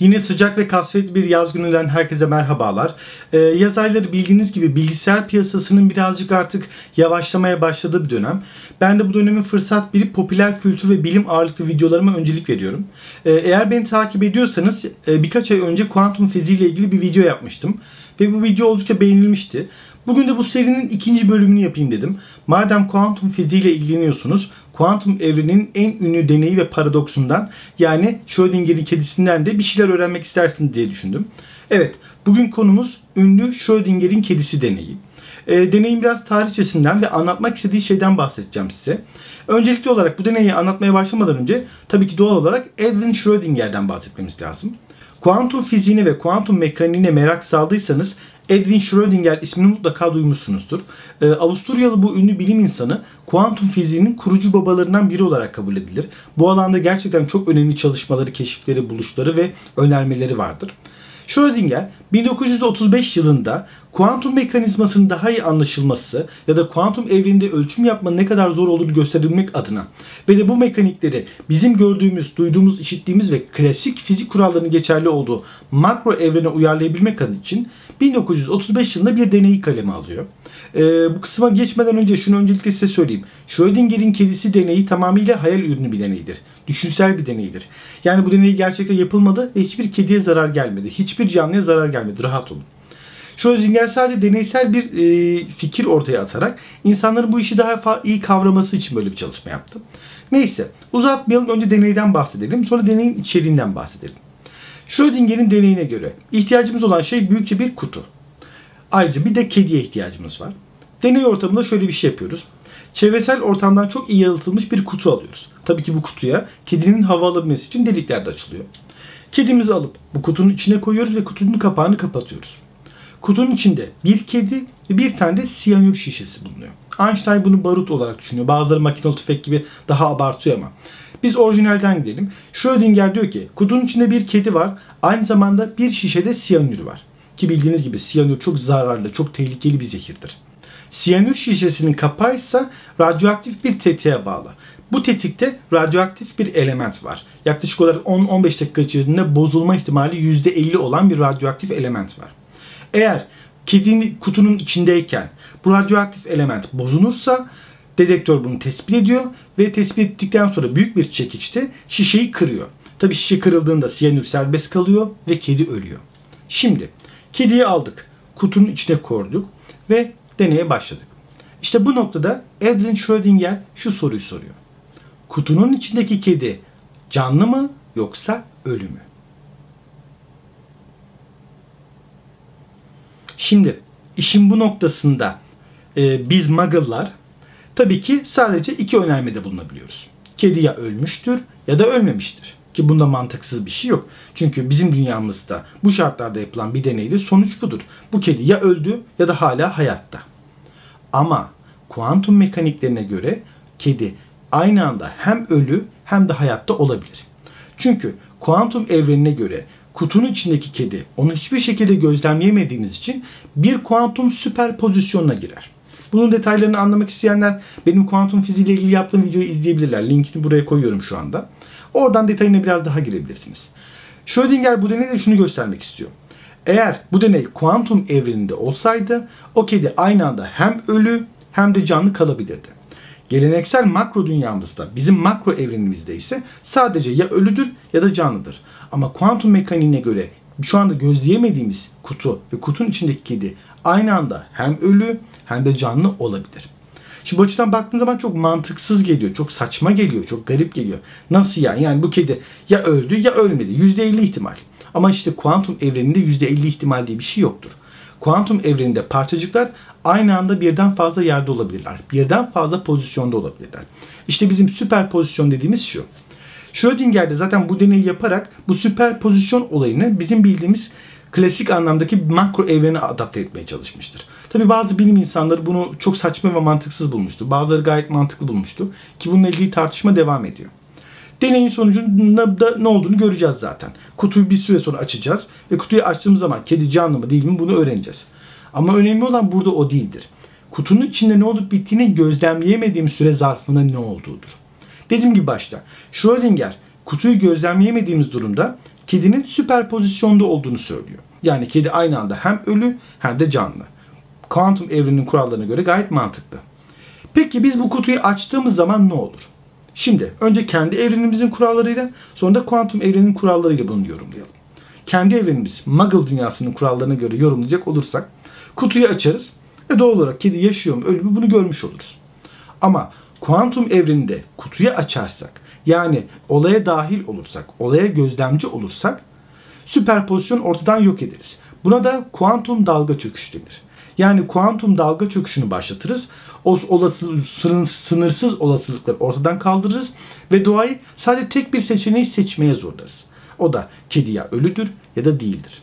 Yine sıcak ve kasvetli bir yaz gününden herkese merhabalar. Ee, yaz ayları bildiğiniz gibi bilgisayar piyasasının birazcık artık yavaşlamaya başladığı bir dönem. Ben de bu dönemin fırsat bilip popüler kültür ve bilim ağırlıklı videolarıma öncelik veriyorum. Ee, eğer beni takip ediyorsanız e, birkaç ay önce kuantum fiziği ile ilgili bir video yapmıştım. Ve bu video oldukça beğenilmişti. Bugün de bu serinin ikinci bölümünü yapayım dedim. Madem kuantum fiziği ile ilgileniyorsunuz, kuantum evrenin en ünlü deneyi ve paradoksundan yani Schrödinger'in kedisinden de bir şeyler öğrenmek istersiniz diye düşündüm. Evet, bugün konumuz ünlü Schrödinger'in kedisi deneyi. E, deneyin biraz tarihçesinden ve anlatmak istediği şeyden bahsedeceğim size. Öncelikli olarak bu deneyi anlatmaya başlamadan önce tabii ki doğal olarak Edwin Schrödinger'den bahsetmemiz lazım. Kuantum fiziğine ve kuantum mekaniğine merak saldıysanız Edwin Schrödinger ismini mutlaka duymuşsunuzdur. Ee, Avusturyalı bu ünlü bilim insanı kuantum fiziğinin kurucu babalarından biri olarak kabul edilir. Bu alanda gerçekten çok önemli çalışmaları, keşifleri, buluşları ve önermeleri vardır. Schrödinger 1935 yılında kuantum mekanizmasının daha iyi anlaşılması ya da kuantum evreninde ölçüm yapmanın ne kadar zor olduğunu gösterebilmek adına ve de bu mekanikleri bizim gördüğümüz, duyduğumuz, işittiğimiz ve klasik fizik kurallarının geçerli olduğu makro evrene uyarlayabilmek adı için 1935 yılında bir deneyi kaleme alıyor. Ee, bu kısma geçmeden önce şunu öncelikle size söyleyeyim. Schrödinger'in kedisi deneyi tamamıyla hayal ürünü bir deneydir. Düşünsel bir deneydir. Yani bu deney gerçekten yapılmadı ve hiçbir kediye zarar gelmedi. Hiçbir canlıya zarar gelmedi. Rahat olun. Schrödinger sadece deneysel bir e, fikir ortaya atarak insanların bu işi daha iyi kavraması için böyle bir çalışma yaptı. Neyse uzatmayalım önce deneyden bahsedelim sonra deneyin içeriğinden bahsedelim. Schrödinger'in deneyine göre ihtiyacımız olan şey büyükçe bir kutu. Ayrıca bir de kediye ihtiyacımız var. Deney ortamında şöyle bir şey yapıyoruz. Çevresel ortamdan çok iyi yalıtılmış bir kutu alıyoruz. Tabii ki bu kutuya kedinin hava alabilmesi için delikler de açılıyor. Kedimizi alıp bu kutunun içine koyuyoruz ve kutunun kapağını kapatıyoruz. Kutunun içinde bir kedi ve bir tane de siyanür şişesi bulunuyor. Einstein bunu barut olarak düşünüyor. Bazıları makinalı tüfek gibi daha abartıyor ama. Biz orijinalden gidelim. Schrödinger diyor ki kutunun içinde bir kedi var. Aynı zamanda bir şişede siyanür var. Ki bildiğiniz gibi siyanür çok zararlı, çok tehlikeli bir zehirdir. Siyanür şişesinin kapağı ise radyoaktif bir tetiğe bağlı. Bu tetikte radyoaktif bir element var. Yaklaşık olarak 10-15 dakika içerisinde bozulma ihtimali %50 olan bir radyoaktif element var. Eğer kedinin kutunun içindeyken bu radyoaktif element bozulursa dedektör bunu tespit ediyor ve tespit ettikten sonra büyük bir çekiçte şişeyi kırıyor. Tabi şişe kırıldığında siyanür serbest kalıyor ve kedi ölüyor. Şimdi kediyi aldık, kutunun içine koyduk ve deneye başladık. İşte bu noktada Edwin Schrödinger şu soruyu soruyor. Kutunun içindeki kedi canlı mı yoksa ölü mü? Şimdi işin bu noktasında e, biz muggle'lar tabii ki sadece iki önermede bulunabiliyoruz. Kedi ya ölmüştür ya da ölmemiştir. Ki bunda mantıksız bir şey yok. Çünkü bizim dünyamızda bu şartlarda yapılan bir deneyde sonuç budur. Bu kedi ya öldü ya da hala hayatta. Ama kuantum mekaniklerine göre kedi aynı anda hem ölü hem de hayatta olabilir. Çünkü kuantum evrenine göre kutunun içindeki kedi onu hiçbir şekilde gözlemleyemediğimiz için bir kuantum süperpozisyonuna girer. Bunun detaylarını anlamak isteyenler benim kuantum fiziği ile ilgili yaptığım videoyu izleyebilirler. Linkini buraya koyuyorum şu anda. Oradan detayına biraz daha girebilirsiniz. Schrödinger bu deneyde şunu göstermek istiyor. Eğer bu deney kuantum evreninde olsaydı o kedi aynı anda hem ölü hem de canlı kalabilirdi. Geleneksel makro dünyamızda, bizim makro evrenimizde ise sadece ya ölüdür ya da canlıdır. Ama kuantum mekaniğine göre şu anda gözleyemediğimiz kutu ve kutunun içindeki kedi aynı anda hem ölü hem de canlı olabilir. Şimdi bu açıdan baktığın zaman çok mantıksız geliyor, çok saçma geliyor, çok garip geliyor. Nasıl yani? Yani bu kedi ya öldü ya ölmedi. %50 ihtimal. Ama işte kuantum evreninde %50 ihtimal diye bir şey yoktur. Kuantum evreninde parçacıklar aynı anda birden fazla yerde olabilirler. Birden fazla pozisyonda olabilirler. İşte bizim süperpozisyon dediğimiz şu. Schrödinger de zaten bu deneyi yaparak bu süperpozisyon olayını bizim bildiğimiz klasik anlamdaki makro evrene adapte etmeye çalışmıştır. Tabi bazı bilim insanları bunu çok saçma ve mantıksız bulmuştu. Bazıları gayet mantıklı bulmuştu. Ki bununla ilgili tartışma devam ediyor. Deneyin sonucunda da ne olduğunu göreceğiz zaten. Kutuyu bir süre sonra açacağız ve kutuyu açtığımız zaman kedi canlı mı değil mi bunu öğreneceğiz. Ama önemli olan burada o değildir. Kutunun içinde ne olup bittiğini gözlemleyemediğim süre zarfında ne olduğudur. Dediğim gibi başta Schrödinger kutuyu gözlemleyemediğimiz durumda kedinin süperpozisyonda olduğunu söylüyor. Yani kedi aynı anda hem ölü hem de canlı. Kuantum evrenin kurallarına göre gayet mantıklı. Peki biz bu kutuyu açtığımız zaman ne olur? Şimdi önce kendi evrenimizin kurallarıyla sonra da kuantum evrenin kurallarıyla bunu yorumlayalım. Kendi evrenimiz Muggle dünyasının kurallarına göre yorumlayacak olursak kutuyu açarız ve doğal olarak kedi yaşıyor mu ölü mü bunu görmüş oluruz. Ama kuantum evreninde kutuyu açarsak yani olaya dahil olursak, olaya gözlemci olursak süperpozisyon ortadan yok ederiz. Buna da kuantum dalga çöküşü denir. Yani kuantum dalga çöküşünü başlatırız. O olası, sınırsız olasılıkları ortadan kaldırırız ve doğayı sadece tek bir seçeneği seçmeye zorlarız. O da kedi ya ölüdür ya da değildir.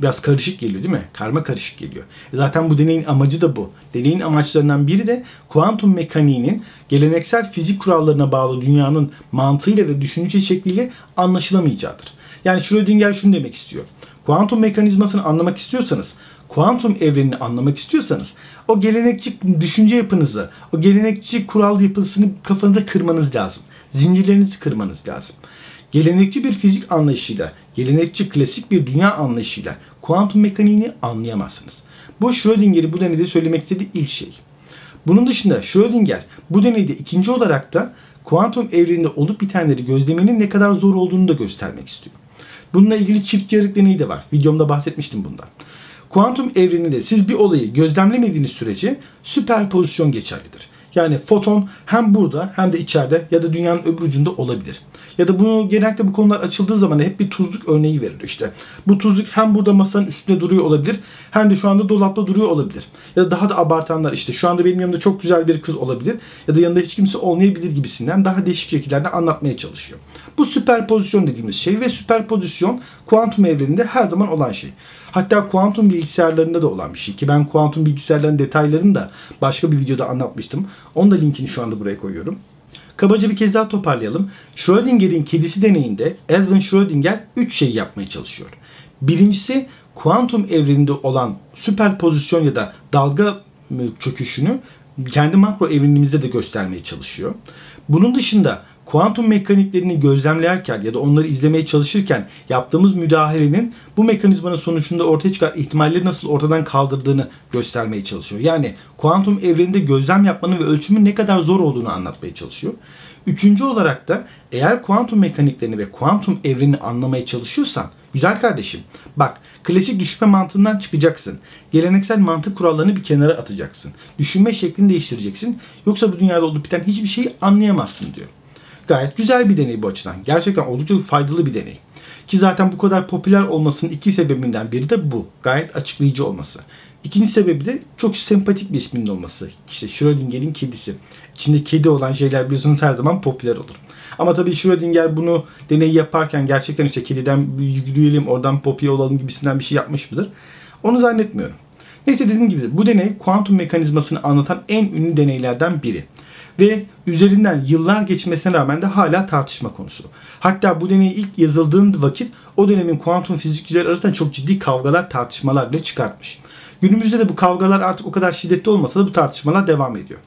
Biraz karışık geliyor değil mi? Karma karışık geliyor. E zaten bu deneyin amacı da bu. Deneyin amaçlarından biri de kuantum mekaniğinin geleneksel fizik kurallarına bağlı dünyanın mantığıyla ve düşünce şekliyle anlaşılamayacağıdır. Yani Schrödinger şunu demek istiyor. Kuantum mekanizmasını anlamak istiyorsanız, kuantum evrenini anlamak istiyorsanız o gelenekçi düşünce yapınızı, o gelenekçi kural yapısını kafanızda kırmanız lazım. Zincirlerinizi kırmanız lazım. Gelenekçi bir fizik anlayışıyla, gelenekçi klasik bir dünya anlayışıyla kuantum mekaniğini anlayamazsınız. Bu Schrödinger'i bu deneyde söylemek istediği ilk şey. Bunun dışında Schrödinger bu deneyde ikinci olarak da kuantum evreninde olup bitenleri gözlemenin ne kadar zor olduğunu da göstermek istiyor. Bununla ilgili çift yarık deneyi de var. Videomda bahsetmiştim bundan. Kuantum evreninde siz bir olayı gözlemlemediğiniz sürece süperpozisyon geçerlidir. Yani foton hem burada hem de içeride ya da dünyanın öbür ucunda olabilir. Ya da bunu genellikle bu konular açıldığı zaman hep bir tuzluk örneği verir işte. Bu tuzluk hem burada masanın üstünde duruyor olabilir hem de şu anda dolapta duruyor olabilir. Ya da daha da abartanlar işte şu anda benim yanımda çok güzel bir kız olabilir ya da yanında hiç kimse olmayabilir gibisinden daha değişik şekillerde anlatmaya çalışıyor. Bu süperpozisyon dediğimiz şey ve süperpozisyon kuantum evreninde her zaman olan şey. Hatta kuantum bilgisayarlarında da olan bir şey ki ben kuantum bilgisayarların detaylarını da başka bir videoda anlatmıştım. Onun da linkini şu anda buraya koyuyorum. Kabaca bir kez daha toparlayalım. Schrödinger'in kedisi deneyinde Erwin Schrödinger 3 şey yapmaya çalışıyor. Birincisi kuantum evreninde olan süperpozisyon ya da dalga çöküşünü kendi makro evrenimizde de göstermeye çalışıyor. Bunun dışında kuantum mekaniklerini gözlemlerken ya da onları izlemeye çalışırken yaptığımız müdahalenin bu mekanizmanın sonucunda ortaya çıkan ihtimalleri nasıl ortadan kaldırdığını göstermeye çalışıyor. Yani kuantum evreninde gözlem yapmanın ve ölçümün ne kadar zor olduğunu anlatmaya çalışıyor. Üçüncü olarak da eğer kuantum mekaniklerini ve kuantum evreni anlamaya çalışıyorsan güzel kardeşim bak klasik düşünme mantığından çıkacaksın. Geleneksel mantık kurallarını bir kenara atacaksın. Düşünme şeklini değiştireceksin. Yoksa bu dünyada olup biten hiçbir şeyi anlayamazsın diyor. Gayet güzel bir deney bu açıdan. Gerçekten oldukça faydalı bir deney. Ki zaten bu kadar popüler olmasının iki sebebinden biri de bu. Gayet açıklayıcı olması. İkinci sebebi de çok sempatik bir isminin olması. İşte Schrödinger'in kedisi. İçinde kedi olan şeyler biliyorsunuz her zaman popüler olur. Ama tabii Schrödinger bunu deney yaparken gerçekten işte kediden yürüyelim oradan popüler olalım gibisinden bir şey yapmış mıdır? Onu zannetmiyorum. Neyse dediğim gibi bu deney kuantum mekanizmasını anlatan en ünlü deneylerden biri ve üzerinden yıllar geçmesine rağmen de hala tartışma konusu. Hatta bu deney ilk yazıldığında vakit o dönemin kuantum fizikçileri arasında çok ciddi kavgalar, tartışmalar bile çıkartmış. Günümüzde de bu kavgalar artık o kadar şiddetli olmasa da bu tartışmalar devam ediyor.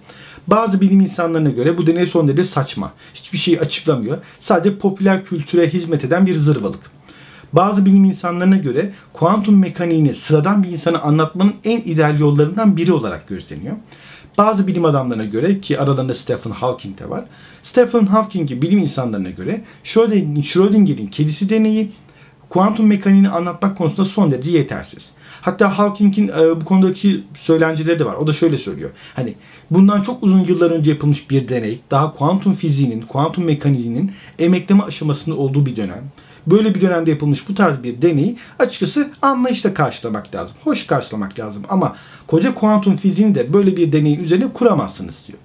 Bazı bilim insanlarına göre bu deney son derece saçma. Hiçbir şeyi açıklamıyor. Sadece popüler kültüre hizmet eden bir zırvalık. Bazı bilim insanlarına göre kuantum mekaniğini sıradan bir insana anlatmanın en ideal yollarından biri olarak gözleniyor. Bazı bilim adamlarına göre ki aralarında Stephen Hawking de var. Stephen Hawking'i bilim insanlarına göre Schrödinger'in kedisi deneyi kuantum mekaniğini anlatmak konusunda son derece yetersiz. Hatta Hawking'in e, bu konudaki söylenceleri de var. O da şöyle söylüyor. Hani bundan çok uzun yıllar önce yapılmış bir deney, daha kuantum fiziğinin, kuantum mekaniğinin emekleme aşamasında olduğu bir dönem böyle bir dönemde yapılmış bu tarz bir deneyi açıkçası anlayışla karşılamak lazım. Hoş karşılamak lazım ama koca kuantum fiziğini de böyle bir deneyin üzerine kuramazsınız diyor.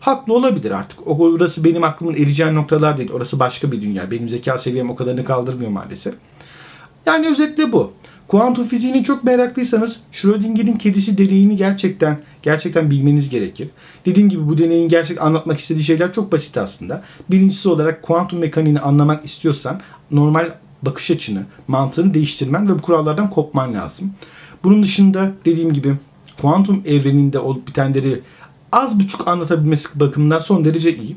Haklı olabilir artık. Orası benim aklımın ereceği noktalar değil. Orası başka bir dünya. Benim zeka seviyem o kadarını kaldırmıyor maalesef. Yani özetle bu. Kuantum fiziğini çok meraklıysanız Schrödinger'in kedisi deneyini gerçekten gerçekten bilmeniz gerekir. Dediğim gibi bu deneyin gerçek anlatmak istediği şeyler çok basit aslında. Birincisi olarak kuantum mekaniğini anlamak istiyorsan normal bakış açını, mantığını değiştirmen ve bu kurallardan kopman lazım. Bunun dışında dediğim gibi kuantum evreninde olup bitenleri az buçuk anlatabilmesi bakımından son derece iyi.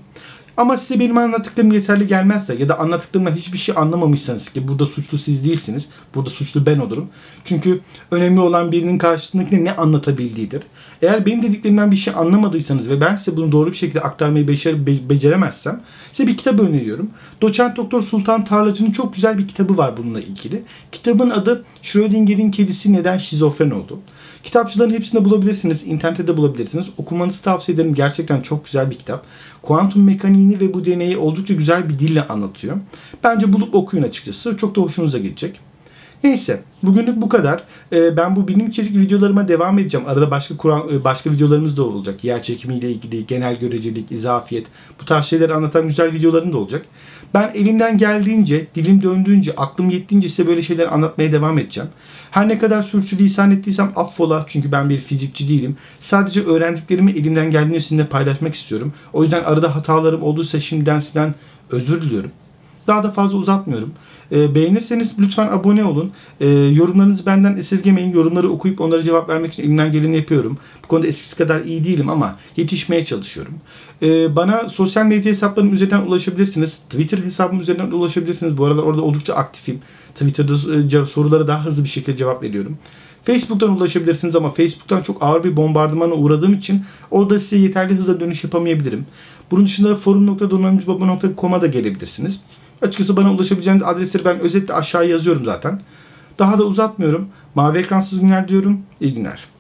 Ama size benim anlattıklarım yeterli gelmezse ya da anlattıklarımdan hiçbir şey anlamamışsanız ki burada suçlu siz değilsiniz. Burada suçlu ben olurum. Çünkü önemli olan birinin karşısındakine ne anlatabildiğidir. Eğer benim dediklerimden bir şey anlamadıysanız ve ben size bunu doğru bir şekilde aktarmayı becer be- beceremezsem size bir kitap öneriyorum. Doçent Doktor Sultan Tarlacı'nın çok güzel bir kitabı var bununla ilgili. Kitabın adı Schrödinger'in kedisi neden şizofren oldu. Kitapçıların hepsinde bulabilirsiniz. internette de bulabilirsiniz. Okumanızı tavsiye ederim. Gerçekten çok güzel bir kitap. Kuantum mekaniğini ve bu deneyi oldukça güzel bir dille anlatıyor. Bence bulup okuyun açıkçası. Çok da hoşunuza gidecek. Neyse bugünlük bu kadar. Ee, ben bu bilim içerik videolarıma devam edeceğim. Arada başka Kur'an e, başka videolarımız da olacak. Yer çekimiyle ilgili, genel görecelik, izafiyet bu tarz şeyleri anlatan güzel videolarım da olacak. Ben elimden geldiğince, dilim döndüğünce, aklım yettiğince size böyle şeyler anlatmaya devam edeceğim. Her ne kadar sürçülisan ettiysem affola çünkü ben bir fizikçi değilim. Sadece öğrendiklerimi elimden geldiğince sizinle paylaşmak istiyorum. O yüzden arada hatalarım olduysa şimdiden sizden özür diliyorum. Daha da fazla uzatmıyorum. E, beğenirseniz lütfen abone olun. E, yorumlarınızı benden esirgemeyin. Yorumları okuyup onlara cevap vermek için elimden geleni yapıyorum. Bu konuda eskisi kadar iyi değilim ama yetişmeye çalışıyorum. E, bana sosyal medya hesaplarım üzerinden ulaşabilirsiniz. Twitter hesabım üzerinden ulaşabilirsiniz. Bu aralar orada oldukça aktifim. Twitter'da e, sorulara daha hızlı bir şekilde cevap veriyorum. Facebook'tan ulaşabilirsiniz ama Facebook'tan çok ağır bir bombardımana uğradığım için orada size yeterli hızla dönüş yapamayabilirim. Bunun dışında forum.donanımcıbaba.com'a da gelebilirsiniz. Açıkçası bana ulaşabileceğiniz adresleri ben özetle aşağıya yazıyorum zaten. Daha da uzatmıyorum. Mavi ekransız günler diyorum. İyi günler.